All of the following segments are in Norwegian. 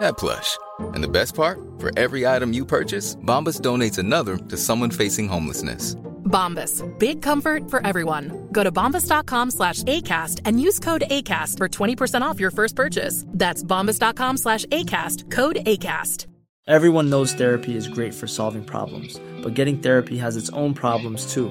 that plush. And the best part? For every item you purchase, Bombas donates another to someone facing homelessness. Bombas. Big comfort for everyone. Go to bombas.com slash ACAST and use code ACAST for 20% off your first purchase. That's bombas.com slash ACAST. Code ACAST. Everyone knows therapy is great for solving problems, but getting therapy has its own problems too,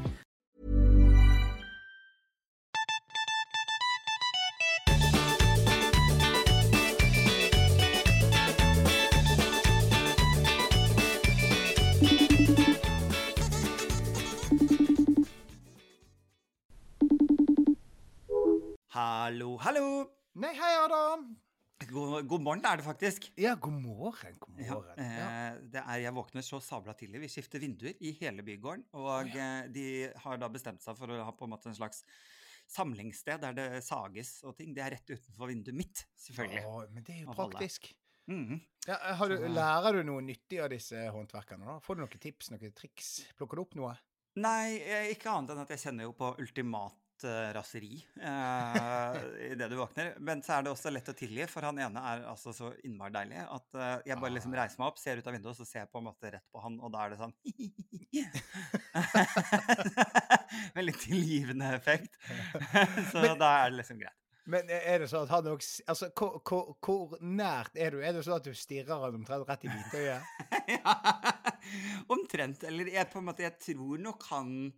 Nei, hei, Adam. God, god morgen er det faktisk. Ja, god morgen. God morgen. Ja, Ja. det er, jeg våkner så sabla tidlig. Vi skifter vinduer i hele bygården. Og ja. de har da bestemt seg for å ha på en måte en slags samlingssted der det sages og ting. Det er rett utenfor vinduet mitt, selvfølgelig. Åh, men det er jo praktisk. Mhm. Ja, har du, lærer du noe nyttig av disse håndverkerne? da? Får du noen tips, noen triks? Plukker du opp noe? Nei, eh, ikke annet enn at jeg kjenner jo på ultimat eh, raseri uh, idet du våkner. Men så er det også lett å tilgi, for han ene er altså så innmari deilig at uh, jeg bare liksom reiser meg opp, ser ut av vinduet, og så ser jeg på en måte rett på han, og da er det sånn Veldig tilgivende effekt. så Men- da er det liksom greit. Men er det sånn at han også Altså, hvor, hvor, hvor nært er du? Er det sånn at du stirrer han omtrent rett i hvitøyet? ja, omtrent. Eller jeg, på en måte, jeg tror nok han eh,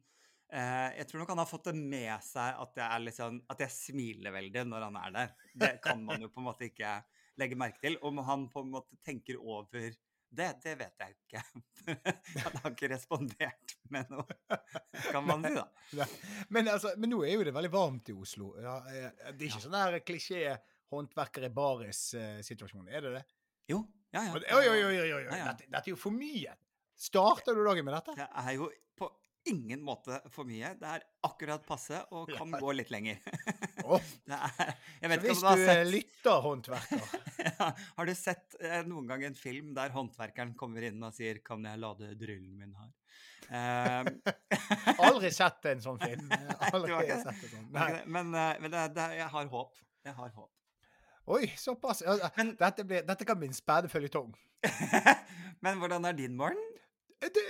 Jeg tror nok han har fått det med seg at jeg, er sånn, at jeg smiler veldig når han er der. Det kan man jo på en måte ikke legge merke til. Om han på en måte tenker over det, det vet jeg ikke. Han har ikke respondert med noe, kan man si, da. Nei. Men, altså, men nå er jo det veldig varmt i Oslo. Ja, eh, det er ikke sånn der klisjé håndverker i baris-situasjon, er det det? Jo, ja, ja. Oi, oi, oi, oi, oi. Ja, ja. Dette, dette er jo for mye. Starter du dagen med dette? Det er jo på ingen måte for mye. Det er akkurat passe og kan Ja. gå litt lenger. Det er, Så hvis du sett lytter, håndverker Ja, Har du sett eh, noen gang en film der håndverkeren kommer inn og sier 'Kan jeg lade drillen min her?' Uh... Aldri sett en sånn film. Aldri sett en sånn. Nei. men eh, men det, det, jeg har håp. Jeg har håp. Oi, såpass. Men- dette, blir, dette kan bli en spennende føljetong. men hvordan er din morgen? Det,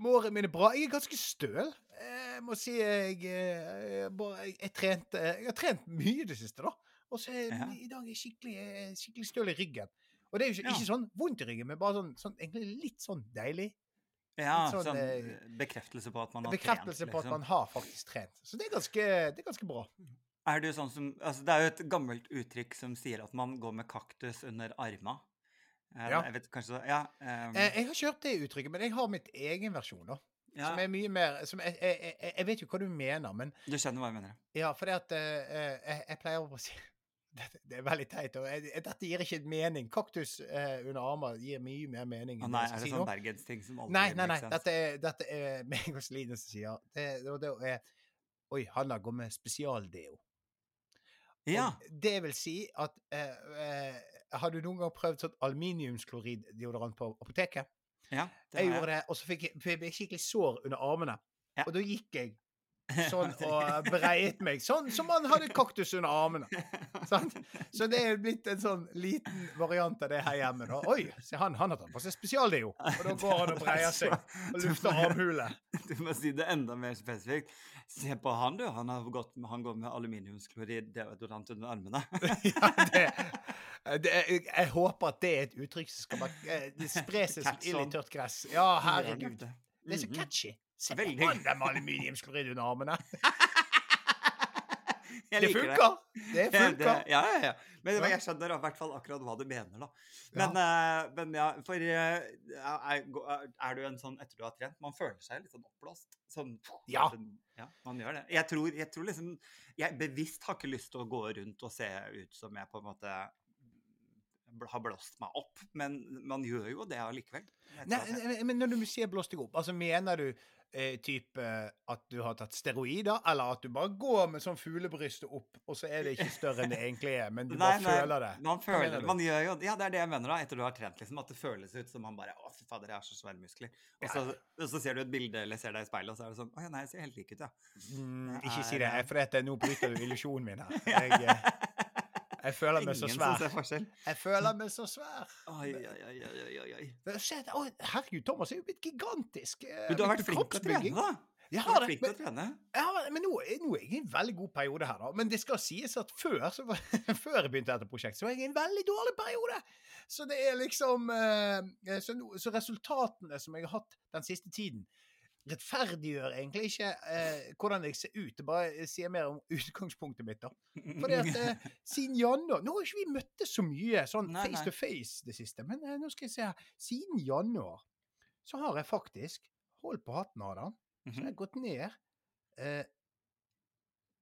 Morgenen min er bra. Jeg er ganske støl. Jeg må si jeg, eh, jeg, bare, jeg, jeg, trente, jeg har trent mye i det siste, da. Og så Ja. i dag er jeg skikkelig, eh, skikkelig støl i ryggen. Og det er jo ikke, Ja. ikke sånn vondt i ryggen, men bare sånn, sånn egentlig litt sånn deilig. Ja, sånn, sånn eh, bekreftelse på at man har Bekreftelse trent. på at liksom. man har faktisk trent. Så det er ganske, det er ganske bra. Er du sånn som altså Det er jo et gammelt uttrykk som sier at man går med kaktus under arma. Eh, Ja. Jeg vet kanskje Ja. Eh, jeg har kjørt det uttrykket, men jeg har mitt egen versjon, da. ja Som er mye mer som jeg, jeg, jeg, jeg vet jo hva du mener, men du skjønner hva jeg mener? Ja, for det at eh, jeg, pleier å si dette, Det er veldig teit. og Dette gir ikke mening. Kaktus eh, under armer gir mye mer mening. Å nei, er det si sånn bergensting som aldri Nei, nei, nei. Dette er, dette er meg og Celine som sier det, og det er Oi, Hanna går med spesialdeo. Ja. Og Det vil si at eh, eh, Har du noen gang prøvd sånn aluminiumskloriddeodorant på apoteket? ja Jeg gjorde det, og så fikk jeg, jeg ble skikkelig sår under armene. Ja. Og da gikk jeg sånn og breiet meg sånn som man hadde kaktus under armene. Sant? Så det er blitt en sånn liten variant av det her hjemme. da. Oi, se han, han har tatt på seg spesialdeo. Og da går han og breier seg og lufter armhulet. Du må si det enda mer spesifikt. Se på han, du. Han, har gått med, han går med aluminiumsklorid deodorant under armene. Ja, det, det, jeg, håper at det er et uttrykk som skal bare eh, spre seg som ild i tørt gress. Ja, herregud. Det er så Mhm. catchy. Se på han der med aluminiumsklorid under armene. Det funker! Det funker. Ja, ja, ja. Men Ja. jeg skjønner i hvert fall akkurat hva du mener, da. Men, eh, men ja, for eh, er, du en sånn etter du har trent Man føler seg litt sånn oppblåst. Sånn, Ja. ja. Man gjør det. Jeg tror, jeg tror liksom Jeg bevisst har ikke lyst til å gå rundt og se ut som jeg på en måte har blåst meg opp, men man gjør jo det allikevel. Men når du sier blåst deg opp, altså mener du eh, type eh, at du har tatt steroider, eller at du bare går med sånn fuglebrystet opp, og så er det ikke større enn det egentlig er, men du Nei, bare nei, føler det? Man, føler, det. man gjør jo Ja, det er det jeg mener, da. Etter du har trent, liksom. At det føles ut som man bare Å, fy fader, jeg har så svære muskler. Og så, og så ser du et bilde eller ser deg i speilet, og så er det sånn Å ja, nei, jeg ser helt lik ut, ja. Mm, ikke si det, for dette, nå bryter du illusjonen min her. Jeg, eh, jeg føler meg så svær. Jeg føler meg så svær. Oi, oi, oi, oi, oi, herregud, Thomas er jo blitt gigantisk. eh, Men du har vært flink til å trene, da. Jeg har det. Men, ja, men nå, nå er jeg i en veldig god periode her, da. Men det skal sies at før, så var, før jeg begynte dette prosjektet, så var jeg i en veldig dårlig periode. Så det er liksom eh, så, så resultatene som jeg har hatt den siste tiden, rettferdiggjør egentlig ikke eh, hvordan jeg ser ut. Det bare sier mer om utgangspunktet mitt, da. Fordi at eh, siden januar Nå har ikke vi møttes så mye sånn Nei, face nei. to face det siste, men eh, nå skal jeg se her. Siden januar så har jeg faktisk Hold på hatten, Adam. Så Mhm. jeg har gått ned eh,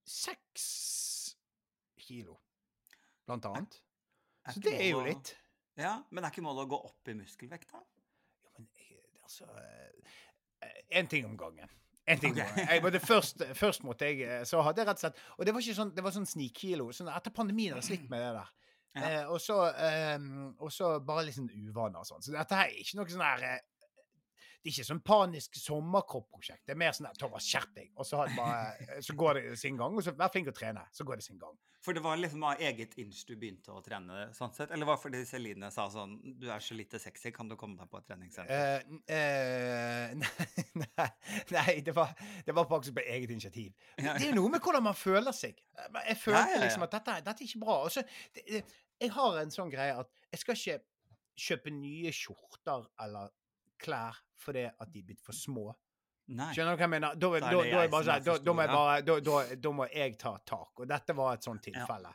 seks kilo, blant annet. Er Så det er jo å- litt. Ja, men er ikke målet å gå opp i muskelvekt, da? Ja, men jeg, altså Én ting om gangen. En ting om Ok. gangen. Jeg måtte først, først måtte jeg eh, Så hadde jeg rett og slett Og det var ikke sånn, det var sånn snikkilo. Sånn, etter pandemien har jeg slitt med det der. Ja. Eh, og, så, eh, og så bare litt sånn uvaner og sånn. Så dette her er ikke noe sånn her eh, Det er ikke sånn panisk sommerkropp-prosjekt. Det er mer sånn at Thomas, skjerp deg! Og så, har bare, eh, så går det sin gang. Og så vær flink til å trene. Så går det sin gang. For det var liksom av eget inch du begynte å trene, sånn sett? Eller var det fordi Celine sa sånn Du er så lite sexy, kan du komme deg på et treningssenter? Uh, uh, nei, nei, nei det, var, det var faktisk på eget initiativ. Det er noe med hvordan man føler seg. Jeg ja. liksom at dette, dette er ikke bra. Og så, jeg har en sånn greie at jeg skal ikke kjøpe nye skjorter eller klær fordi at de er blitt for små. Nei. Skjønner du hva jeg mener? Da, da, Da jeg bare da, må jeg ta tak. Og dette var et sånt tilfelle.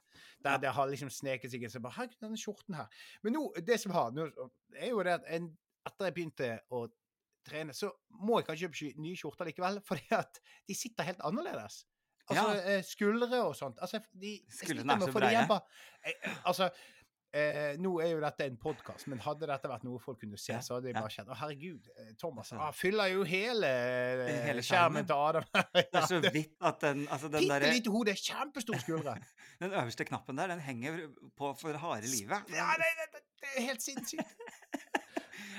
Der det har liksom sneket seg inn. Så bare, Herregud, denne skjorten her. Men nå, det som har, nå, er jo det at en, etter jeg begynte å trene, så må jeg kanskje kjøpe nye skjorter likevel, fordi at de sitter helt annerledes. Altså, Ja. eh, skuldre og sånt. Altså, de, Skuldrene er så breie. Altså, eh, nå er jo dette en podkast, men hadde dette vært noe folk kunne se, så hadde de bare kjent Å, herregud, eh, Thomas ah, fyller jo hele, eh, Hele skjermen skjermen. til Adam. Det er så vidt at den, altså den, Bitte lite hode, kjempestor skuldre. den øverste knappen der, den henger på for harde livet. Ja, det, det, det er helt sinnssykt.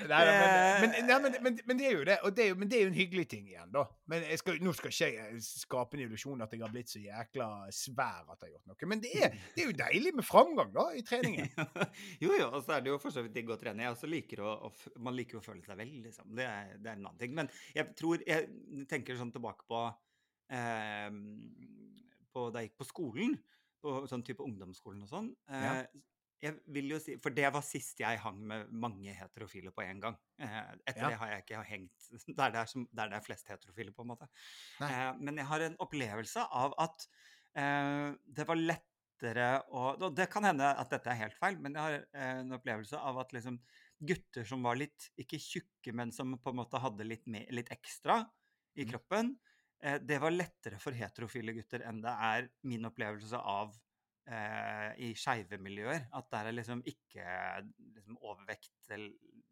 Nei, men, men, nei, men, men, men det er jo det. Og det er jo, men det er jo en hyggelig ting igjen, da. Men skal, nå skal ikke jeg skape en illusjon at jeg har blitt så jækla svær at jeg har gjort noe. Men det er, det er jo deilig med framgang, da, i treningen. jo, jo, og så er det jo for så vidt digg å trene. Jeg også liker å, å, man liker å føle seg vel, liksom. Det er, det er en annen ting. Men jeg tror Jeg tenker sånn tilbake på, eh, på da jeg gikk på skolen, på sånn type ungdomsskolen og sånn. Eh, Ja. Jeg vil jo si, For det var sist jeg hang med mange heterofile på en gang. Eh, etter Ja. det har jeg ikke hengt der det er, som, der det er flest heterofile, på en måte. Nei. Eh, men jeg har en opplevelse av at eh, det var lettere å og Det kan hende at dette er helt feil, men jeg har en opplevelse av at liksom gutter som var litt ikke tjukke, men som på en måte hadde litt, mer, litt ekstra i Mm. kroppen, eh, det var lettere for heterofile gutter enn det er min opplevelse av i skeive miljøer. At der er liksom ikke liksom, overvekt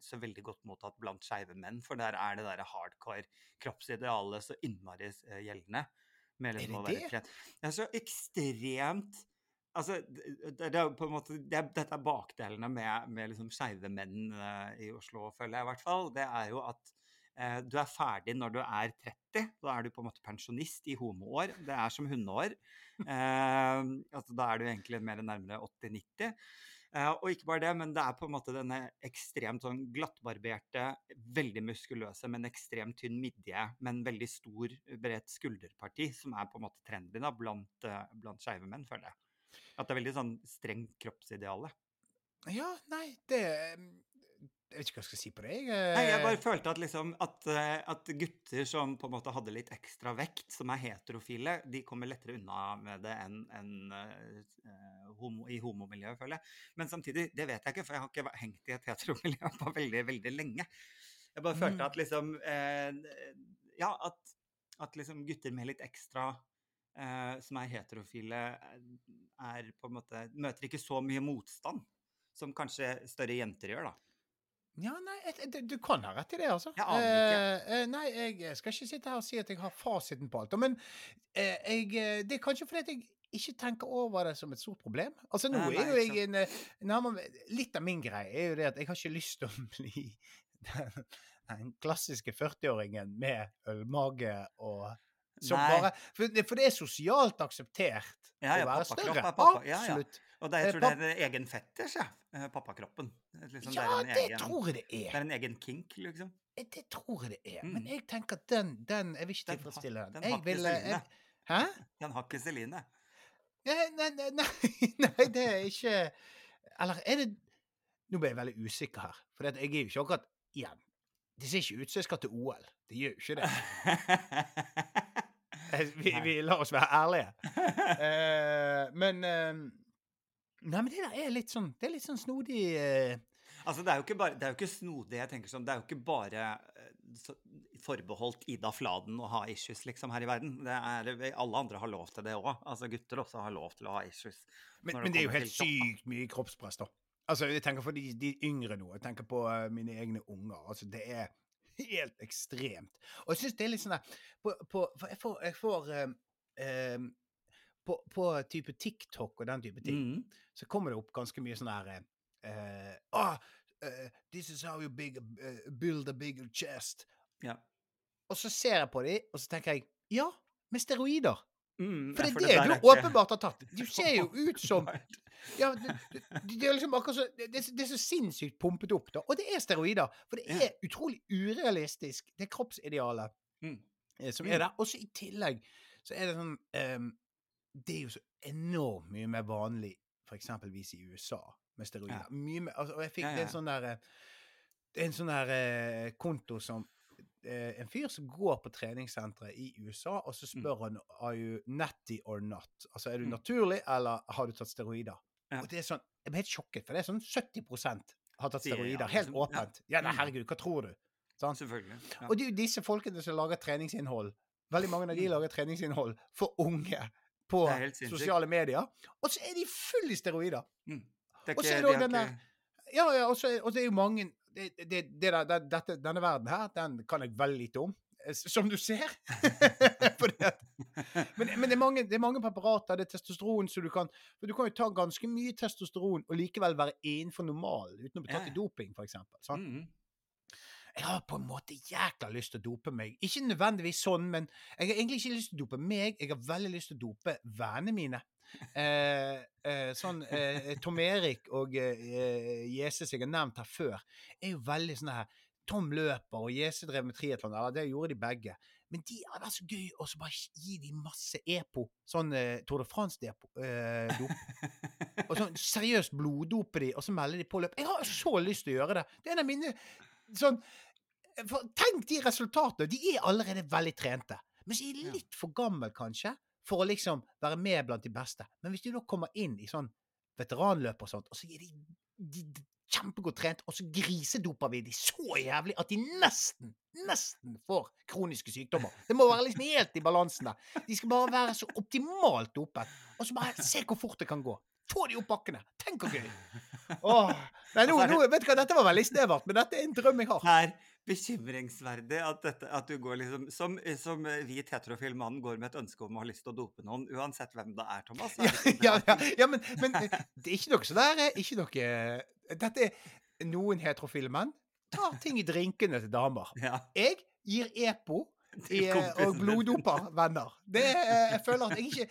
så veldig godt mottatt blant skeive menn, for der er det derre hardcore kroppsidealet så innmari eh, gjeldende. Med liksom det det? Det er så ekstremt Altså, det, det er på en måte det er, Dette er bakdelene med, med liksom skeive menn eh, i Oslo, føler jeg i hvert fall. Det er jo at eh, du er ferdig når du er 30. Da er du på en måte pensjonist i homoår. Det er som hundeår. Eh, altså, da er du egentlig mer nærmere 80-90. Eh, og ikke bare det, men det er på en måte denne ekstremt sånn glattbarberte, veldig muskuløse, men ekstremt tynn midje, men veldig stor, bredt skulderparti, som er på en måte trendy da, blant, blant skeive menn, føler jeg. At det er veldig sånn streng kroppsideale. Ja, nei, det Jeg vet ikke hva jeg skal si på det. Jeg, Nei, jeg bare eh, følte at, liksom, at, eh, at gutter som på en måte hadde litt ekstra vekt, som er heterofile, de kommer lettere unna med det enn en, uh, homo, i homomiljøet, føler jeg. Men samtidig, det vet jeg ikke, for jeg har ikke hengt i et heteromiljø på veldig, veldig lenge. Jeg bare følte Mm. at liksom uh, Ja, at, at liksom gutter med litt ekstra uh, som er heterofile, eh, er på en måte Møter ikke så mye motstand som kanskje større jenter gjør, da. Ja, nei, du kan ha rett i det, altså. Jeg aner ikke. Eh, eh, nei, jeg skal ikke sitte her og si at jeg har fasiten på alt. Men eh, jeg, eh, det er kanskje fordi at jeg ikke tenker over det som et stort problem. Altså, nå Nei, er jo jeg en eh, nærmere, Litt av min greie er jo det at jeg har ikke lyst til å bli den, den klassiske 40-åringen med ølmage og som Nei. bare, for, det- for det er sosialt akseptert Ja, ja, å være pappa, større. er pappa. Ja, ja. Og det, jeg Eh, tror det er en egen fetters, ja. eh, Pappakroppen. Liksom, Ja, det, en det egen, tror jeg det er. det er. en egen kink, liksom. Eh, Det tror jeg det er. Mm. Men jeg tenker at den, den Jeg vil ikke tilfredsstille den. den har ikke. Hæ? Den har ikke Celine. Nei, nei, nei, nei, det er ikke Eller er det Nå ble jeg veldig usikker her. For jeg er jo ikke akkurat Igjen. Det ser ikke ut som jeg skal til OL. Det gjør jo ikke det. Vi, vi lar oss være ærlige. Men Nei, men det der er litt sånn Det er litt sånn snodig eh, Altså, det er jo ikke, bare, det er jo ikke snodig. jeg tenker sånn, Det er jo ikke bare eh, så, forbeholdt Ida Fladen å ha issues liksom her i verden. Det er, alle andre har lov til det òg. Altså, gutter også har lov til å ha issues. Men, men det er jo helt sykt mye kroppspress, da. Altså, jeg tenker for de, de yngre nå. Jeg tenker på uh, mine egne unger. Altså, det er helt ekstremt. Og jeg syns det er litt sånn der på, på, For jeg får, jeg får uh, eh, på, på type TikTok og den type ting, Mm. så kommer det opp ganske mye sånn her uh, oh, uh, This is how you big, uh, build a bigger chest. Ja. Og så ser jeg på dem, og så tenker jeg Ja, med steroider. Mm, For det er det du åpenbart har tatt. Du ser jo ut som ja, det, det, er liksom akkurat så det, det er så- sinnssykt pumpet opp, da. Og det er steroider. For det er utrolig urealistisk, det kroppsidealet Mm. som Mm. er der. Og så i tillegg så er det sånn ehm, Det er jo så enormt mye mer vanlig for eksempelvis i USA med steroider. Ja. Mye mer, altså, og jeg fikk Ja, ja. en sånn der eh, en sånn der eh, konto som eh, En fyr som går på treningssenteret i USA, og så spør han Are you natty or not? Altså er du Mm. naturlig, eller har du tatt steroider? Og det er sånn Jeg ble helt sjokket, for det er sånn 70% har tatt steroider. Helt. Ja. åpent. Ja, nei, Mm. herregud, hva tror du? Sånn. Selvfølgelig. Og det er jo disse folkene som lager treningsinnhold. Veldig mange av de Mm. lager treningsinnhold for unge på sosiale medier. Og så er de full i steroider! Mm. Det Og så er det den der- Ja, ja, og så er, det jo mange det, det, det der, dette, Denne verden her, den kan jeg veldig lite om. eh, Som du ser. Men men det, er mange, det er mange preparater. Det er testosteron, så du kan Du kan jo ta ganske mye testosteron og likevel være innenfor normalen uten å bli tatt i doping, f.eks. Sånn? Mm. Jeg har på en måte jækla lyst til å dope meg. Ikke nødvendigvis sånn, men jeg har egentlig ikke lyst til å dope meg. Jeg har veldig lyst til å dope vennene mine. Eh, eh, sånn eh, Tom Erik og eh, Jese, jeg har nevnt her før, er jo veldig sånn her Tom løper, og Jesus drev med triatlon. Ja, det gjorde de begge. Men de hadde vært så gøy å så bare gi de masse EPO. Sånn eh, Tour de France-dop. Eh, og sånn seriøst bloddope de, og så melder de på løp. Jeg har så lyst til å gjøre det. Det er en av mine sånn for, Tenk de resultatene! De er allerede veldig trente. Men så er de litt for gammel, kanskje, for å liksom være med blant de beste. Men hvis de da kommer inn i sånn veteranløp og sånt, og så er de, de, de kjempegodt trent, og så grisedoper vi de så jævlig at de nesten, nesten får kroniske sykdommer. Det må være liksom helt i balansen der. De skal bare være så optimalt dopet. Og så bare se hvor fort det kan gå. Få de opp bakkene! Tenk så gøy! Åh. Nei, nå, nå, vet du hva, dette var veldig snevert, men dette er en drøm jeg har. Det er bekymringsverdig at, dette, at du går liksom Som, som hvit heterofil mann går med et ønske om å ha lyst til å dope noen, uansett hvem det er, Thomas. er Ja, det ja, ja, ja, ja men, men eh, det er ikke noe sånn der eh, Ikke noe Dette er noen heterofile menn tar ting i drinkene til damer. Jeg gir EPO i, eh, og bloddoper venner. Det, jeg føler at jeg ikke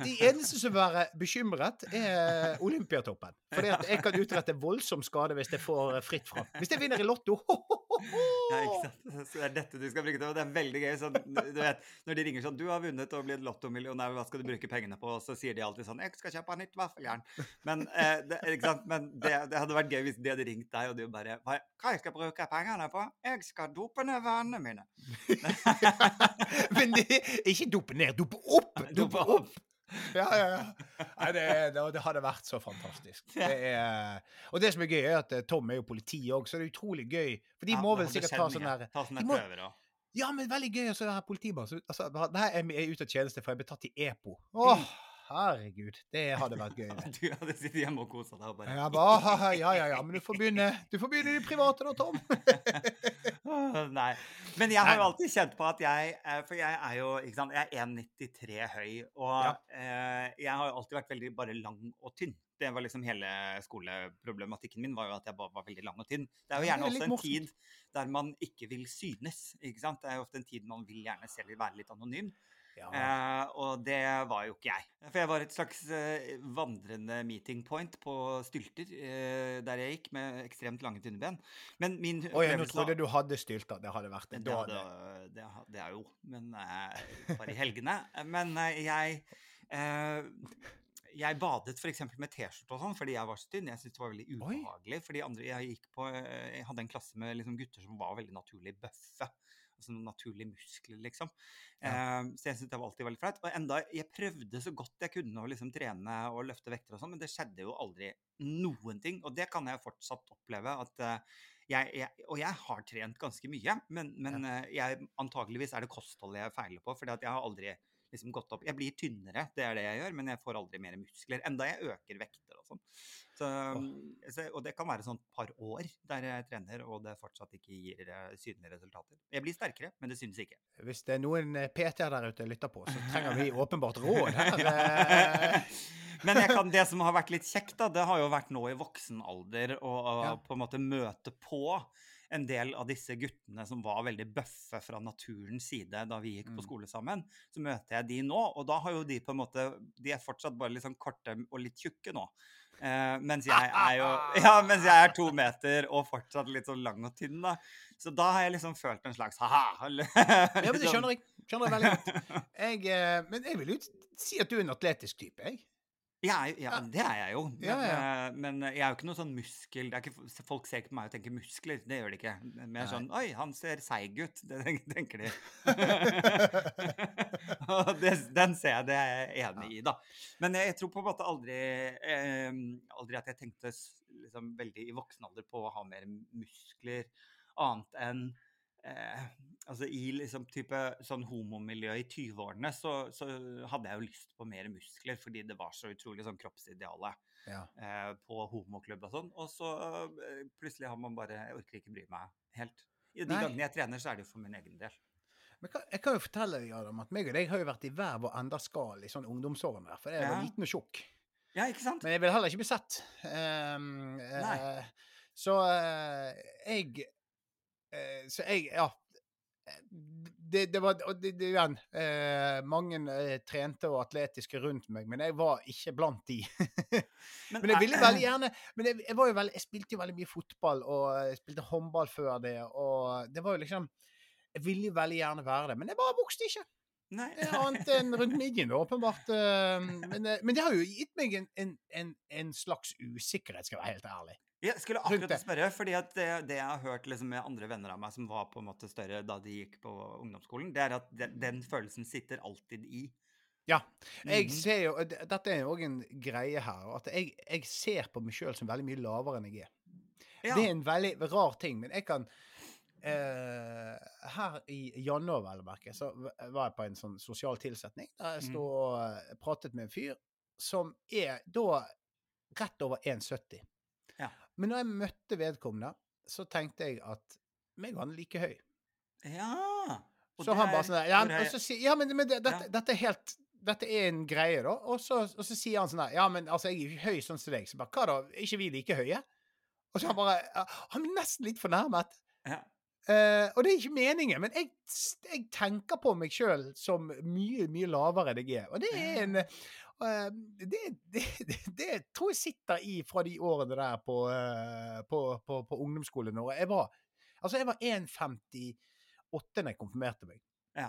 De eneste som vil være bekymret, er Olympiatoppen. At jeg kan utrette voldsom skade hvis jeg får fritt fram. Hvis jeg vinner i Lotto ho, ho, ho. Ja, ikke sant? Så det er dette du skal bruke til. Det er veldig gøy. Sånn, du vet, når de ringer sånn 'Du har vunnet og blitt lottomillionær, hva skal du bruke pengene på?' Og så sier de alltid sånn 'Jeg skal kjøpe nytt vaffeljern'. Men, eh, det, ikke sant? Men det, det hadde vært gøy hvis de hadde ringt deg, og du bare 'Hva jeg skal bruke pengene på?' 'Jeg skal dope ned vennene mine'. Men det, ikke dope ned, dope opp! Dope opp. Ja, ja, ja. Nei, det, det, det hadde vært så fantastisk. Det er, og det som er gøy, er at eh, Tom er jo politi òg, så det er utrolig gøy. For de Ja, må vel sikkert ta sånn der Ta sånne de må- prøver da. Ja, men veldig gøy å det her Så, altså, jeg er ute av tjeneste, for jeg ble tatt i EPO. Åh, herregud. Det hadde vært gøy. Du hadde sittet hjemme og kosa deg bare Jeg bare, «Ah, ja, ja, ja, men du får begynne Du får begynne i det private da, Tom. Nei. Men jeg har jo alltid kjent på at jeg eh, For jeg er jo ikke sant, jeg er 1,93 høy. Og Ja. eh, jeg har jo alltid vært veldig bare lang og tynn. Det var liksom hele skoleproblematikken min var jo at jeg bare var veldig lang og tynn. Det er jo gjerne er også en morsomt. tid der man ikke vil synes. ikke sant? Det er jo ofte en tid man vil gjerne selv være litt anonym. Ja. Eh, og det var jo ikke jeg. For jeg var et slags eh, vandrende meeting point på stylter eh, der jeg gikk med ekstremt lange, tynne ben. Men min Oi, ja, nå trodde du hadde stylter. Det hadde vært det, Det, hadde, det, det er jo Men eh, bare i helgene. Men eh, jeg eh, jeg badet f.eks. med T-skjorte og sånn fordi jeg var så tynn. Jeg syntes det var veldig Oi. ubehagelig. fordi andre, jeg, på, jeg hadde en klasse med liksom gutter som var veldig naturlig bøffe. Noen naturlige muskler, liksom. Eh, så jeg syntes det var alltid veldig flaut. Og enda jeg prøvde så godt jeg kunne å liksom trene og løfte vekter og sånn, men det skjedde jo aldri noen ting. Og det kan jeg fortsatt oppleve. at eh, jeg, jeg, og jeg har trent ganske mye, men, men eh, jeg, antageligvis er det kostholdet jeg feiler på. fordi at jeg har aldri liksom gått opp Jeg blir tynnere, det er det jeg gjør, men jeg får aldri mer muskler. Enda jeg øker vekter og sånn. Så, så, og det kan være sånn et par år der jeg trener, og det fortsatt ikke gir eh, synlige resultater. Jeg blir sterkere, men det synes ikke. Hvis det er noen eh, PT-er der ute lytter på, så trenger vi åpenbart råd her. Men kan, det som har vært litt kjekt, da, det har jo vært nå i voksen alder å å Ja. på en måte møte på en del av disse guttene som var veldig bøffe fra naturens side da vi gikk på Mm. skole sammen. Så møter jeg de nå, og da har jo de på en måte De er fortsatt bare litt sånn korte og litt tjukke nå. Eh, mens jeg er jo Ja, mens jeg er to meter og fortsatt litt sånn lang og tynn, da. Så da har jeg liksom følt en slags ha-ha. Ja, men det skjønner jeg. Skjønner jeg veldig godt. Jeg, eh, men jeg vil jo si at du er en atletisk type, jeg. Ja, ja, det er jeg jo. Men, Ja, ja. eh, men jeg er jo ikke noe sånn muskel det er ikke, Folk ser ikke på meg og tenker muskler. Det gjør de ikke. Mer sånn Oi, han ser seig ut. Det tenker de. Og det, den ser jeg, det er jeg enig i, da. Men jeg tror på en måte aldri eh, Aldri at jeg tenkte liksom veldig i voksen alder på å ha mer muskler, annet enn eh, altså I liksom type sånn homomiljø i 20-årene så, så hadde jeg jo lyst på mer muskler, fordi det var så utrolig sånn kroppsideale Ja. eh, på homoklubb og sånn. Og så eh, plutselig har man bare Jeg orker ikke bry meg helt. I de Nei. gangene jeg trener, så er det jo for min egen del. Men kan, jeg kan jo fortelle deg, Adam, at meg og deg har jo vært i hver vår skal i sånn ungdomsårene. For jeg var Ja. liten og tjukk. Ja, ikke sant? Men jeg vil heller ikke bli sett. Ehm, Uh, så uh, jeg Så jeg Ja. Det, det var og det, det, igjen eh, Mange eh, trente og atletiske rundt meg, men jeg var ikke blant de. men jeg ville veldig gjerne Men jeg, jeg veldig Jeg spilte jo veldig mye fotball, og jeg spilte håndball før det, og det var jo liksom Jeg ville jo veldig gjerne være det, men jeg bare vokste ikke. Nei. Annet enn rundt midjen, åpenbart. eh, Men, eh, men det har jo gitt meg en, en, en, en slags usikkerhet, skal jeg være helt ærlig. Jeg skulle akkurat spørre, fordi at det, det jeg har hørt liksom med andre venner av meg som var på en måte større da de gikk på ungdomsskolen, det er at den, den følelsen sitter alltid i. Ja. Jeg Mhm. ser jo, Dette er jo òg en greie her. At jeg, jeg ser på meg sjøl som veldig mye lavere enn jeg er. Ja. Det er en veldig rar ting, men jeg kan eh, Her i januar, vel å merke, så var jeg på en sånn sosial tilsetning der jeg Mhm. sto og eh, pratet med en fyr som er da rett over 1,70. Ja. Men når jeg møtte vedkommende, så tenkte jeg at meg og han er like høy. Ja. Og Så det han bare sånn der, ja, og så si, ja, men, men det, dette, Ja. dette er helt dette er en greie, da. Og så, og så sier han sånn der Ja, men altså, jeg er ikke høy sånn som deg. Så bare Hva da? Er ikke vi like høye? Og så han bare Han blir nesten litt fornærmet. Ja. Uh, og det er ikke meningen, men jeg, jeg tenker på meg sjøl som mye, mye lavere enn jeg er. Og det er en det, det, det, det tror jeg sitter i fra de årene der på, eh, på, på, på ungdomsskolen. Jeg var Altså, jeg var 1,58 da jeg konfirmerte meg. Ja,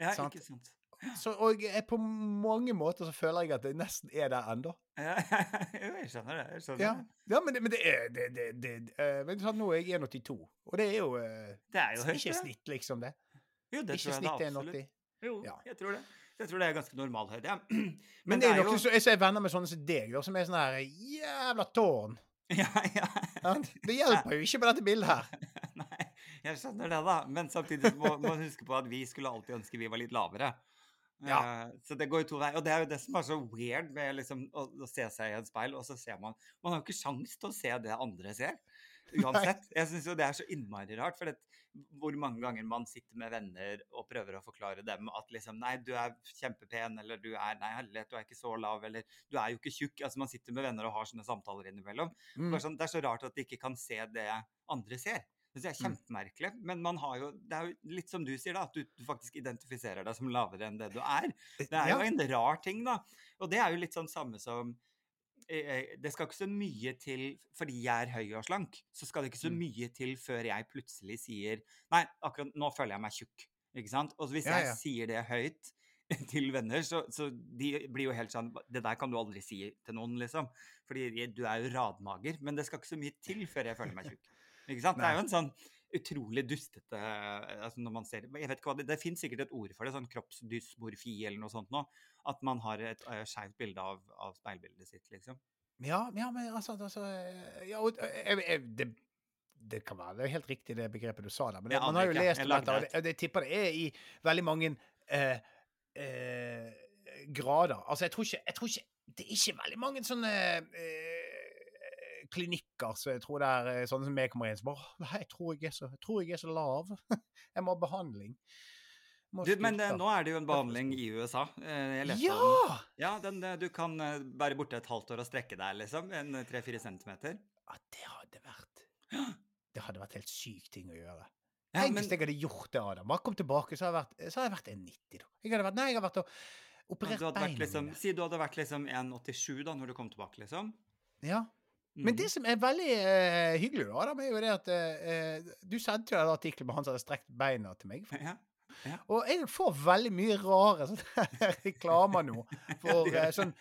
ja Sant. ikke sant. Så, og jeg, på mange måter så føler jeg at jeg nesten er der ennå. Ja, jeg skjønner det. Jeg skjønner Ja, det. ja men, det, men det er det, det, det, eh, men sånn, Nå er jeg 1,82, og det er jo, eh, Det er jo høyt, ikke snitt, liksom, det. Jo, det ikke tror jeg snitt det er absolutt. 1,80. Jo, Ja. jeg tror det. Jeg tror det er ganske normalhøyde, ja. Men, det er noen som så er venner med sånne som deg, da, som er sånn her jævla tårn. Ja, ja. Det hjelper jo ikke på dette bildet her. Nei, jeg skjønner det, da. Men samtidig må man huske på at vi skulle alltid ønske vi var litt lavere. Ja. Uh, så det går jo to veier. Og det er jo det som er så weird med liksom å, å se seg i et speil, og så ser man Man har jo ikke sjans til å se det andre ser. Uansett. Jeg syns jo det er så innmari rart. For det, hvor mange ganger man sitter med venner og prøver å forklare dem at liksom Nei, du er kjempepen, eller du er Nei, herlighet, du er ikke så lav, eller du er jo ikke tjukk. Altså, man sitter med venner og har sånne samtaler innimellom. Mm. Sånn, det er så rart at de ikke kan se det andre ser. Det er kjempemerkelig. Men man har jo, det er jo litt som du sier, da, at du, du faktisk identifiserer deg som lavere enn det du er. Det er jo Ja. en rar ting, da. Og det er jo litt sånn samme som eh, Det skal ikke så mye til fordi jeg er høy og slank, så skal det ikke så Mm. mye til før jeg plutselig sier Nei, akkurat nå føler jeg meg tjukk. Ikke sant? Og hvis Ja, jeg ja. sier det høyt til venner, så, så de blir jo helt sånn Det der kan du aldri si til noen, liksom. Fordi du er jo radmager. Men det skal ikke så mye til før jeg føler meg tjukk. Ikke sant? Det er jo en sånn utrolig dustete altså når man ser, jeg vet ikke hva Det, det finnes sikkert et ord for det, sånn kroppsdysmorfi eller noe sånt nå. At man har et uh, skeivt bilde av, av speilbildet sitt, liksom. Ja, ja, men altså, altså ja, og, eh, jeg, jeg, det, det kan være det er helt riktig, det begrepet du sa der. Men det, man har jo lest Jeg om dette, og det. det, jeg tipper det er i veldig mange eh, eh, grader. Altså, jeg tror, ikke, jeg tror ikke Det er ikke veldig mange sånne eh, klinikker så jeg tror det er eh, sånne som jeg kommer inn som bare jeg tror jeg så, jeg tror jeg er så lav. jeg må ha behandling. Du, men eh, nå er det jo en behandling i USA. Eh, Ja! den. Ja, den, du kan være borte et halvt år og strekke deg, liksom. En tre-fire centimeter. Ja, det hadde vært Det hadde vært helt syk ting å gjøre. Ja, Tenk hvis jeg hadde gjort det, Adam. Bare kom tilbake, så hadde jeg vært, så hadde jeg vært 1,90, da. Jeg hadde vært, nei, jeg hadde vært og operert beina liksom, mine. si du hadde vært liksom 1,87 da, når du kom tilbake, liksom. Ja. Men det Mhm. som er veldig uh, hyggelig, da, er jo det at eh, du sendte jo en artikkel med han som hadde strekt beina til meg. Ja. Og jeg får veldig mye rare reklamer nå for Ja, eh, sånn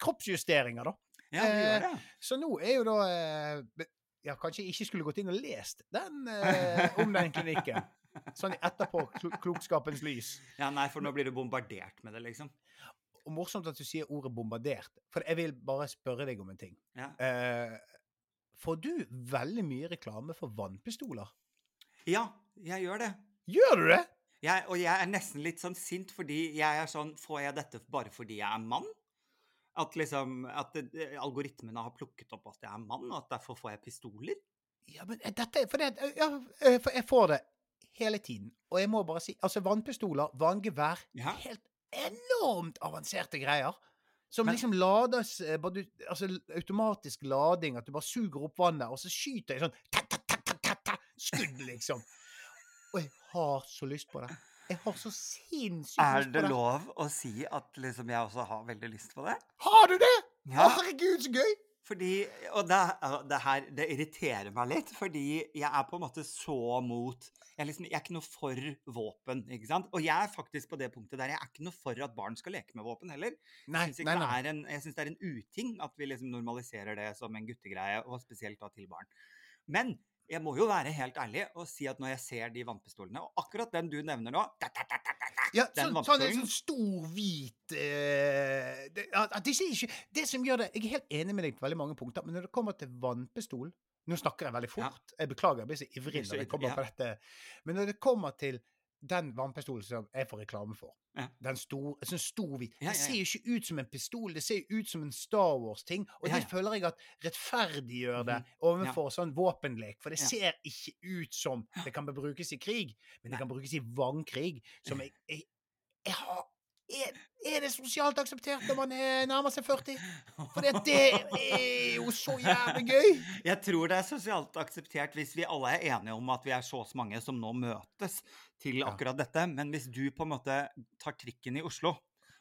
kroppsjusteringer, da. Ja, det gjør det. Så nå er jo da Ja, kanskje jeg ikke skulle gått inn og lest den om den klinikken. Sånn i etterpåklokskapens lys. Ja, nei, for nå blir du bombardert med det, liksom. Og morsomt at du sier ordet 'bombardert', for jeg vil bare spørre deg om en ting. Ja. Eh, får du veldig mye reklame for vannpistoler? ja, jeg gjør det. Gjør du det? Jeg, og jeg er nesten litt sånn sint fordi jeg er sånn Får jeg dette bare fordi jeg er mann? At liksom At algoritmene har plukket opp at jeg er mann, og at derfor får jeg pistoler? Ja, men eh, dette For, det, eh, ja, eh, for jeg får det hele tiden. Og jeg må bare si Altså, vannpistoler, vanngevær Ja. Helt enormt avanserte greier. Som Men- liksom lades eh, du, Altså automatisk lading, at du bare suger opp vannet, og så skyter jeg sånn ta, ta, ta, ta, ta, ta, Skudd, liksom. Og jeg har så lyst på det. Jeg har så sinnssykt Er lyst på det det. lov å si at liksom jeg også har veldig lyst på det? Har du det?! Ja. Å, herregud, så gøy! Fordi, og det, det her det irriterer meg litt, fordi jeg er på en måte så mot jeg liksom, jeg er ikke noe for våpen, ikke sant? Og jeg er faktisk på det punktet der jeg er ikke noe for at barn skal leke med våpen heller. Nei, Jeg syns det, det er en uting at vi liksom normaliserer det som en guttegreie, og spesielt da til barn. Men jeg må jo være helt ærlig og si at når jeg ser de vannpistolene, og akkurat den du nevner nå da, da, da, da, da, Ja, sånn, sånn, en sånn stor, hvit uh, det, det, ikke, det som gjør det Jeg er helt enig med deg på veldig mange punkter, men når det kommer til vannpistol Nå snakker jeg veldig Ja. fort. Jeg beklager, jeg blir så ivrig når jeg kommer ja. på dette. Men når det kommer til den vannpistolen som jeg får reklame for Ja. Den stor, sånn stor hvit. Ja, ja, Det ser jo ikke ut som en pistol, det ser jo ut som en Star Wars-ting. Og det føler jeg at rettferdiggjør det Mhm. overfor sånn våpenlek. For det ser ikke ut som det kan brukes i krig, men det kan brukes i vannkrig. Som jeg, jeg, jeg har er, er det sosialt akseptert når man er nærmer seg 40? For det, det er jo så jævlig gøy! Jeg tror det er sosialt akseptert hvis vi alle er enige om at vi er så og så mange som nå møtes til akkurat dette. Men hvis du på en måte tar trikken i Oslo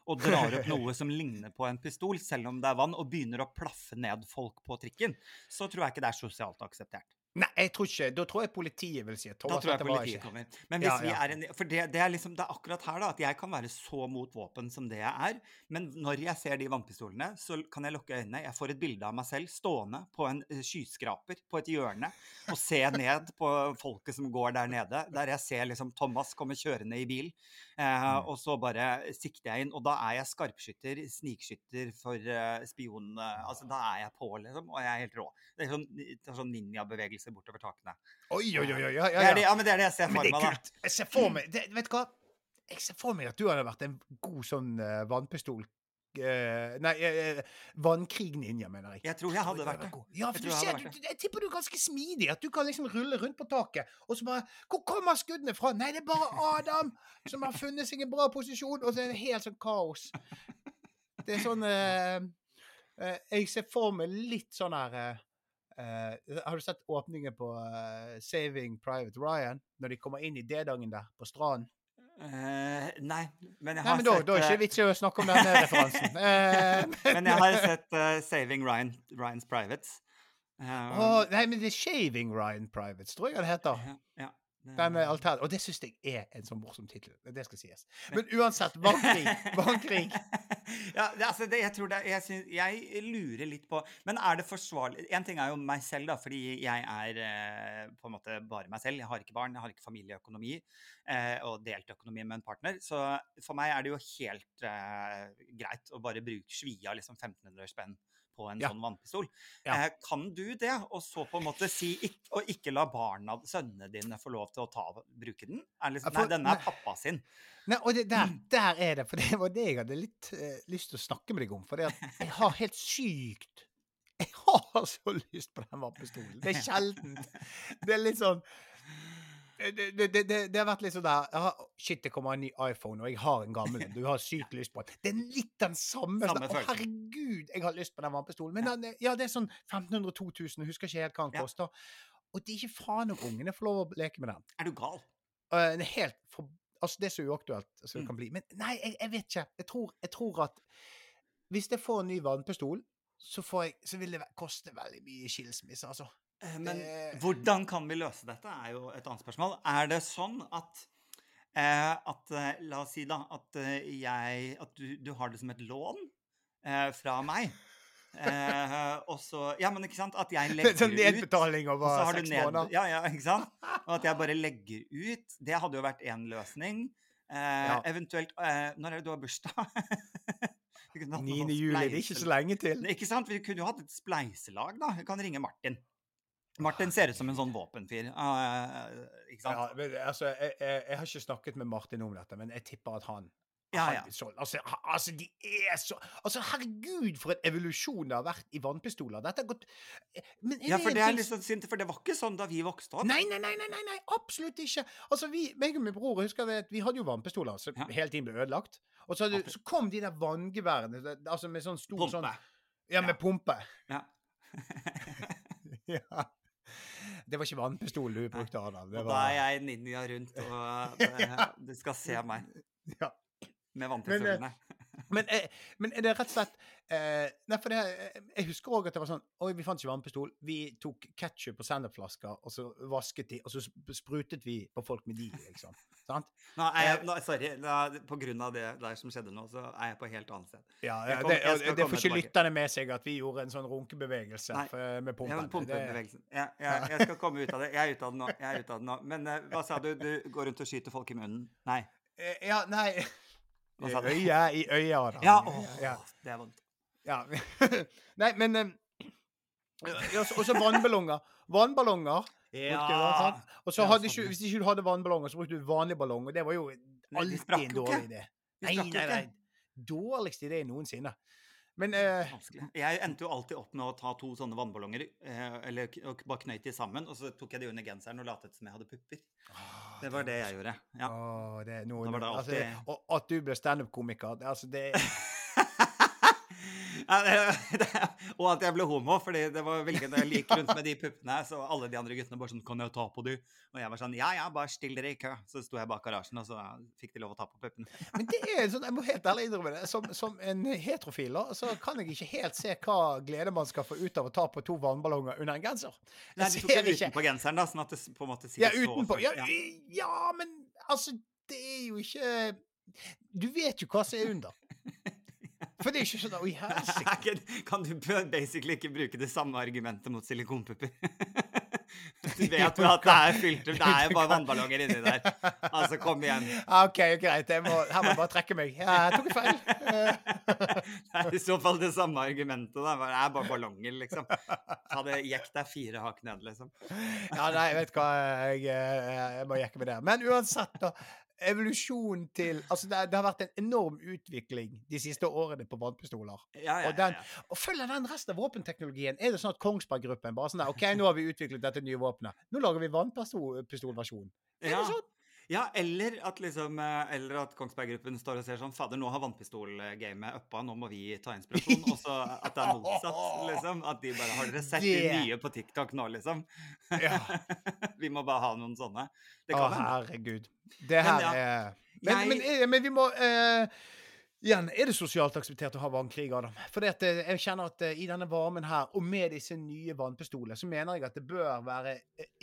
og drar opp noe som ligner på en pistol, selv om det er vann, og begynner å plaffe ned folk på trikken, så tror jeg ikke det er sosialt akseptert. Nei, jeg tror ikke Da tror jeg politiet vil si at Da tror jeg politiet kommer. Men hvis Ja, vi er en, For det, det, er liksom, det er akkurat her da, at jeg kan være så mot våpen som det jeg er. Men når jeg ser de vannpistolene, så kan jeg lukke øynene. Jeg får et bilde av meg selv stående på en eh, skyskraper på et hjørne og se ned på folket som går der nede. Der jeg ser liksom Thomas komme kjørende i bil. Eh, Mm. og så bare sikter jeg inn. Og da er jeg skarpskytter, snikskytter for eh, spion... eh, altså Da er jeg på, liksom. Og jeg er helt rå. Det er sånn, det sånn ninjabevegelse bortover takene. Oi, oi, oi, ja, Det ja, er det, ja. ja, men det er det jeg ser for meg, da. Jeg ser for meg det, Vet du hva? Jeg ser for meg at du hadde vært en god sånn vannpistol eh, Nei, uh, vannkrig-ninja, mener jeg. Jeg tror jeg hadde vært det. Ja, for Jeg du ser, du, jeg tipper du er ganske smidig. At du kan liksom rulle rundt på taket, og så bare Hvor kommer skuddene fra? Nei, det er bare Adam som har funnet seg en bra posisjon, og så er det helt sånn kaos. Det er sånn eh, eh, Jeg ser for meg litt sånn her eh, eh, Har du sett åpningen på eh, Saving Private Ryan? Når de kommer inn i D-dagen der, på stranden? Eh, nei, men jeg Nei, har men da, sett da er eh, ikke vits i å snakke om den referansen. Uh, Men jeg har sett uh, Saving Ryan, Ryan's Privates. Um, oh, nei, men det er Shaving Ryan Privates, tror jeg det heter. ja, ja, Den er alter og det syns jeg er en sånn morsom tittel. Det skal sies. Men uansett, vannkrig. Vannkrig. ja, det, altså det, jeg tror det jeg, synes, jeg lurer litt på Men er det forsvarlig En ting er jo meg selv, da, fordi jeg er eh, på en måte bare meg selv. Jeg har ikke barn, jeg har ikke familieøkonomi eh, og delt økonomi med en partner. Så for meg er det jo helt eh, greit å bare bruke svia liksom 1500 spenn på en Ja. sånn vannpistol. Ja. Eh, kan du det, og så på en måte si ikke, Og ikke la barna, sønnene dine, få lov til å ta, bruke den? Liksom, nei, denne er pappa sin. Nei, og det, der, der er det. For det var det jeg hadde litt eh, lyst til å snakke med deg om. For jeg har helt sykt Jeg har så lyst på den vannpistolen. Det er sjeldent. Det er litt sånn det, det, det, det, har vært litt sånn der har, Shit, det kommer en ny iPhone, og jeg har en gammel en. Du har sykt lyst på den. Det er litt den samme. Samme Å, herregud, jeg har lyst på den vannpistolen. Men den, ja, det er sånn 1500-2000, husker ikke helt hva den Ja. koster. Og det er ikke faen om ungene får lov å leke med den. Er du gal? Uh, helt for, Altså, det er så uaktuelt som det Mm. kan bli. Men nei, jeg, jeg vet ikke. Jeg tror, jeg tror at hvis jeg får en ny vannpistol, så, får jeg, så vil det koste veldig mye skilsmisse, altså. Eh, Men Det- hvordan kan vi løse dette, er jo et annet spørsmål. Er det sånn at eh, at, eh, La oss si da at eh, jeg At du, du har det som et lån eh, fra meg. Eh, og så Ja, men ikke sant? At jeg legger er sånn nedbetaling over seks måneder. Ja, ja, ikke sant? Og at jeg bare legger ut. Det hadde jo vært én løsning. Eh, Ja. Eventuelt eh, Når er det du har bursdag? Vi kunne hatt noe 9. sånn juli, det er ikke så lenge til. ikke sant? Vi kunne jo hatt et spleiselag, da. Vi kan ringe Martin. Martin ser ut som en sånn våpenfyr. Uh, ikke sant? Ja, men, altså, jeg, jeg, jeg har ikke snakket med Martin om dette, men jeg tipper at han Ja, ja. sånn, altså, altså, de er så Altså, herregud, for en evolusjon det har vært i vannpistoler. Dette har gått Men Ja, for det er litt sånn synd, for det var ikke sånn da vi vokste opp. Nei, nei, nei, nei, nei, absolutt ikke. Altså, vi, meg og min bror husker vi at vi hadde jo vannpistoler som Ja. hele tiden ble ødelagt. Og så, hadde, så kom de der vanngeværene, altså med sånn stor sånn Pumpe. Ja, med Ja. pumpe. Ja. ja. Det var ikke vannpistol du brukte, Adam. Det Og da er jeg ninja rundt, og eh, du skal se meg ja. med Men, vannpistolene. Men, eh, men er det rett og slett eh, Nei, for det, eh, jeg husker òg at det var sånn Oi, vi fant ikke vannpistol. Vi tok ketsjup og sennepflasker, og så vasket de, og så sprutet vi på folk med de, liksom. Sant? Nå jeg, nå, sorry, Nå, på grunn av det der som skjedde nå, så er jeg på helt annet sted. Ja, ja kom- det, det får ikke lytterne med seg at vi gjorde en sånn runkebevegelse Nei. for, med pumpen. Ja, pumpebevegelsen. Ja, ja, jeg skal komme ut av det. Jeg er ute av det nå. Jeg er ute av det nå. Men eh, hva sa du? Du går rundt og skyter folk i munnen? Nei. Eh, ja, nei I øya, øyet, i øyet, da. Ja, åh, ja. det er vondt. ja. nei, men um, ja, Og så vannballonger. Vannballonger. sant? Og så Ja, hadde ikke, hvis ikke du hadde vannballonger, så brukte du vanlig ballong, og det var jo alltid en dårlig idé. Nei, nei, nei. Dårligste idé noensinne. Men eh, Jeg endte jo alltid opp med å ta to sånne vannballonger, eh, eller og bare knøyte de sammen, og så tok jeg de under genseren og latet som jeg hadde pupper. Det var det jeg gjorde. Ja. Åh, det, er det det altså, og at du ble standup-komiker altså, det, og at jeg ble homo, fordi det var veldig jeg rundt med de puppene, så alle de andre guttene bare sånn 'Kan jeg ta på de?' Og jeg var sånn 'Ja, ja, bare still dere i kø'. Så sto jeg bak garasjen, og så fikk de lov å ta på puppene. Men det er sånn, jeg må helt ærlig innrømme det. Som, som en heterofil så kan jeg ikke helt se hva glede man skal få ut av å ta på to vannballonger under en genser. Nei, de tok det utenpå genseren, da, sånn at det på en måte sier Ja, utenpå, så ja. ja, men altså, det er jo ikke Du vet jo hva som er under. For det er ikke sånn Oi, helsike. Kan du basically ikke bruke det samme argumentet mot silikonpupper? Du vet jo at det er fylt Det er jo bare vannballonger inni der. Altså, kom igjen. OK, greit. Jeg må, her må jeg bare trekke meg. Jeg tok feil. Det er i så fall det samme argumentet. da. Det er bare ballonger, liksom. Ta det, Jekk deg fire hakk ned, liksom. Ja, nei, vet du hva. Jeg, eh, jeg må jekke meg der. Men uansett, da. Evolusjon til Altså, det, det har vært en enorm utvikling de siste årene på vannpistoler. Ja, ja, Og, den, ja, ja. og følger den resten av våpenteknologien. Er det sånn at Kongsberg-gruppen bare sånn der OK, nå har vi utviklet dette nye våpenet. Nå lager vi vannpistolversjon. Er Ja. det sånn? Ja, eller at liksom eh, Eller at Kongsberg-gruppen står og ser sånn Fader, nå har vannpistolgamet uppa, nå må vi ta inspirasjon. Og så at det er motsatt, liksom. At de bare Har dere sett de nye på TikTok nå, liksom? Ja. vi må bare ha noen sånne. Det kan Å, herregud. Det her ja, er men, jeg- men, eh, men vi må uh... Igjen, er det sosialt akseptert å ha vannkrig, Adam? For jeg kjenner at i denne varmen her, og med disse nye vannpistolene, så mener jeg at det bør være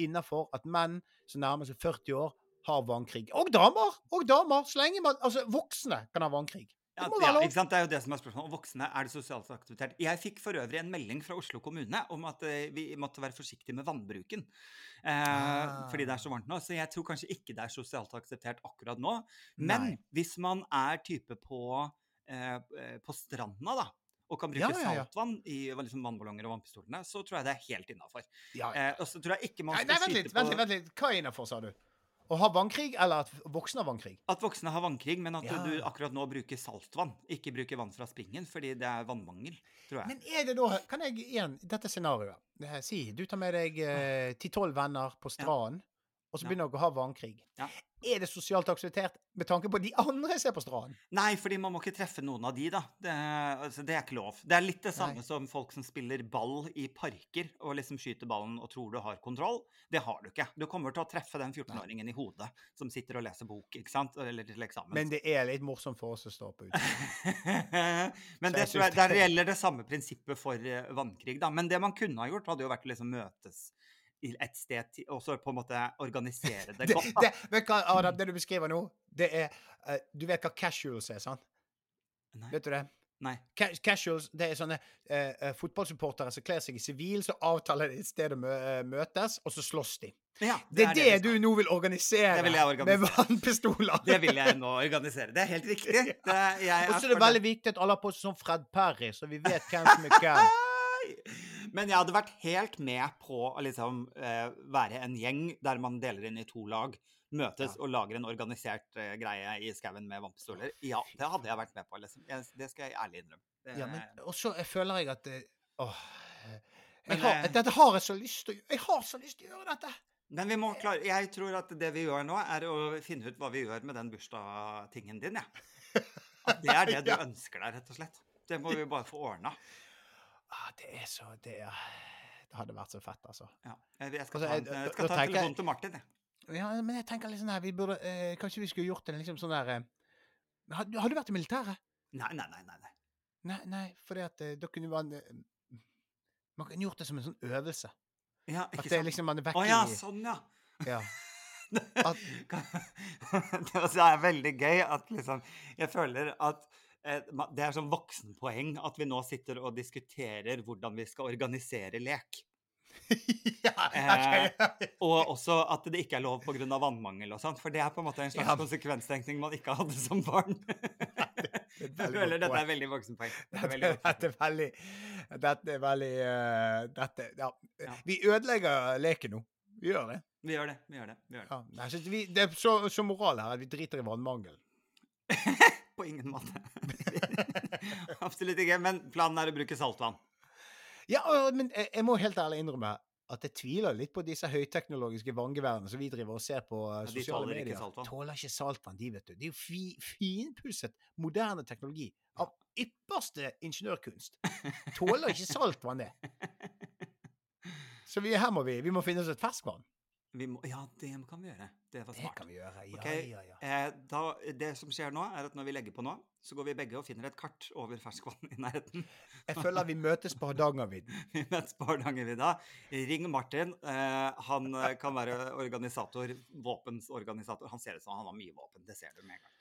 innafor at menn som nærmer seg 40 år, har vannkrig. Og damer! Og damer! Så lenge man Altså, voksne kan ha vannkrig. Ja, ja, ikke sant? Det er jo det som er spørsmålet. Voksne, er det sosialt akseptert? Jeg fikk for øvrig en melding fra Oslo kommune om at eh, vi måtte være forsiktige med vannbruken. Eh, Ah. Fordi det er så varmt nå. Så jeg tror kanskje ikke det er sosialt akseptert akkurat nå. Men Nei. hvis man er type på, eh, eh, på stranda, da, og kan bruke Ja, ja, ja. saltvann i liksom vannballonger og vannpistolene, så tror jeg det er helt innafor. Eh, og så tror jeg ikke man Nei, skal nei, vent skyte litt, på vent litt, vent litt. Hva er innafor, sa du? Å ha vannkrig, eller at voksne har vannkrig? at voksne har vannkrig, men at Ja. du akkurat nå bruker saltvann, ikke bruker vann fra springen, fordi det er vannmangel, tror jeg. Men er det da Kan jeg igjen Dette scenarioet. Eh, Si du tar med deg eh, ti-tolv venner på stranden, og så begynner dere å ha vannkrig. Er det sosialt akseptert med tanke på de andre jeg ser på stranden? Nei, fordi man må ikke treffe noen av de, da. Det, altså, det er ikke lov. Det er litt det samme Nei. som folk som spiller ball i parker og liksom skyter ballen og tror du har kontroll. Det har du ikke. Du kommer til å treffe den 14-åringen i hodet som sitter og leser bok, ikke sant, eller til eksamen. Men det er litt morsomt for oss å stå på utsiden. Men det jeg der gjelder det samme prinsippet for eh, vannkrig, da. Men det man kunne ha gjort, hadde jo vært å liksom møtes et sted og så på en måte organisere det Det, godt. Det, det, hva, Adam, det du beskriver nå, det er eh, Du vet hva casuals er, sant? Nei. Vet du det? Nei. Casuals, det er sånne eh, eh, fotballsupportere som kler seg i sivil, så avtaler de et sted å mø eh, møtes, og så slåss de. Ja, Det er det, det du nå vil organisere, Det vil jeg organisere. med vannpistoler. Det vil jeg nå organisere. Det er helt riktig. Det, jeg Og så er det veldig viktig at alle har på seg sånn Fred Perry, så vi vet hvem som er hvem. Men jeg hadde vært helt med på å liksom uh, være en gjeng der man deler inn i to lag, møtes og lager en organisert uh, greie i skauen med vannpistoler. Ja, det hadde jeg vært med på. Liksom. Jeg, det skal jeg ærlig innrømme. Det, Ja, men, også jeg føler jeg at eh, Åh. Jeg har, dette har jeg så lyst til å gjøre. Jeg har så lyst til å gjøre dette! Men vi må klare Jeg tror at det vi gjør nå, er å finne ut hva vi gjør med den bursdagstingen din, jeg. At det er det du ønsker deg, rett og slett. Det må vi bare få ordna. Ah, det er så Det, er, det hadde vært så fett, altså. Ja. Jeg, skal Altså, ta, en, jeg- skal ta telefonen til Martin, jeg. Ja, men jeg tenker litt sånn her Vi burde eh, Kanskje vi skulle gjort en liksom sånn der eh, har, har du vært i militæret? Nei, nei, nei. nei, nei. Nei, nei, fordi at eh, da kunne man eh, Man kunne gjort det som en sånn øvelse. Ja, At ikke det sant? liksom man er vekk Å ja, sånn, ja. ja. det er veldig gøy at liksom Jeg føler at det er sånn voksenpoeng at vi nå sitter og diskuterer hvordan vi skal organisere lek. ja, ok. Og også at det ikke er lov pga. vannmangel og sånt. For det er på en måte en slags Ja. konsekvenstenkning man ikke hadde som barn. Jeg føler dette er veldig voksenpoeng. Dette, dette er veldig Dette er veldig uh, dette, ja. Ja. Vi ødelegger leken nå. Vi gjør det. Vi gjør det. vi gjør det, vi gjør det. Ja. Nei, så vi, det er så, så moral her at vi driter i vannmangel. På ingen måte. Absolutt ikke. Men planen er å bruke saltvann. Ja, men jeg, må helt ærlig innrømme at jeg tviler litt på disse høyteknologiske vanngeværene som vi driver og ser på uh, Ja, sosiale tåler ikke medier. saltvann. Tåler ikke saltvann, de, vet du. Det er jo fi, finpusset, moderne teknologi av ypperste ingeniørkunst. Tåler ikke saltvann, det. Så vi, her må vi, vi må finne oss et ferskvann. Vi må, ja, det kan vi gjøre. Det var smart. Det kan vi gjøre. Ja, okay. ja, ja. Eh, da, det som skjer nå, er at når vi legger på nå, så går vi begge og finner et kart over ferskvann i nærheten. Jeg føler vi møtes på Hardangervidda. Vi møtes på Hardangervidda. Ring Martin. Eh, han eh, kan være organisator, våpensorganisator. Han ser ut som han har mye våpen, det ser du med en gang.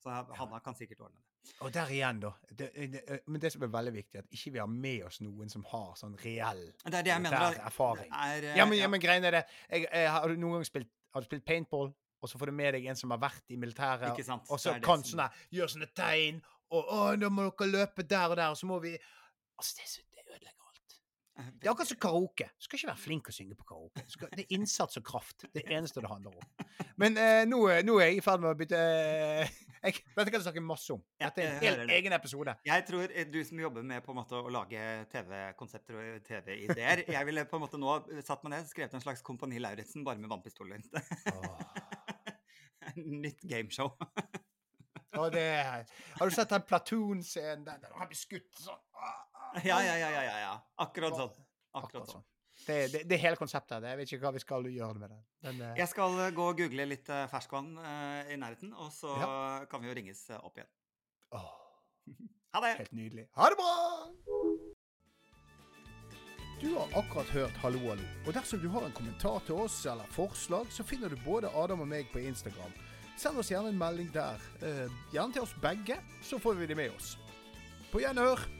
Så han kan sikkert ordne det. Og der igjen, da. Det, det, men det som er veldig viktig, at ikke vi har med oss noen som har sånn reell Det er det jeg mener. militær erfaring. Er, eh, Ja, men, ja, men greien er det jeg, jeg, Har du noen gang spilt, har du spilt paintball, og så får du med deg en som har vært i militæret, Ikke sant, og så kan sånne, gjøre sånne tegn, og å, nå må dere løpe der og der, og så må vi Altså, det, det ødelegger alt. eh, Det er akkurat som karaoke. Du skal ikke være flink å synge på karaoke. Skal, det er innsats og kraft. Det er det eneste det handler om. Men eh, nå, nå er jeg i ferd med å bytte eh, jeg, du hva jeg snakker masse om? Dette er en det. egen episode. Jeg tror eh, du som jobber med på en måte å lage TV-konsepter og TV-ideer Jeg ville på en måte nå satt meg ned og skrevet en slags Kompani Lauritzen bare med vannpistoler. Nytt gameshow. Det har du sett den Platoon-scenen? Der han blir skutt sånn? Ja, ja, ja, ja, ja. Akkurat sånn. Akkurat Akkurat sånn. Det, det, det er hele konseptet. Jeg vet ikke hva vi skal gjøre med det. Men, uh... Jeg skal eh, gå og google litt eh, ferskvann uh, i nærheten, og så kan vi jo ringes eh, opp igjen. Oh. Ha det! helt nydelig. Ha det bra! Du har akkurat hørt Hallo, hallo. Og dersom du har en kommentar til oss eller forslag, så finner du både Adam og meg på Instagram. Send oss gjerne en melding der. Eh, gjerne til oss begge, så får vi det med oss. På gjenhør!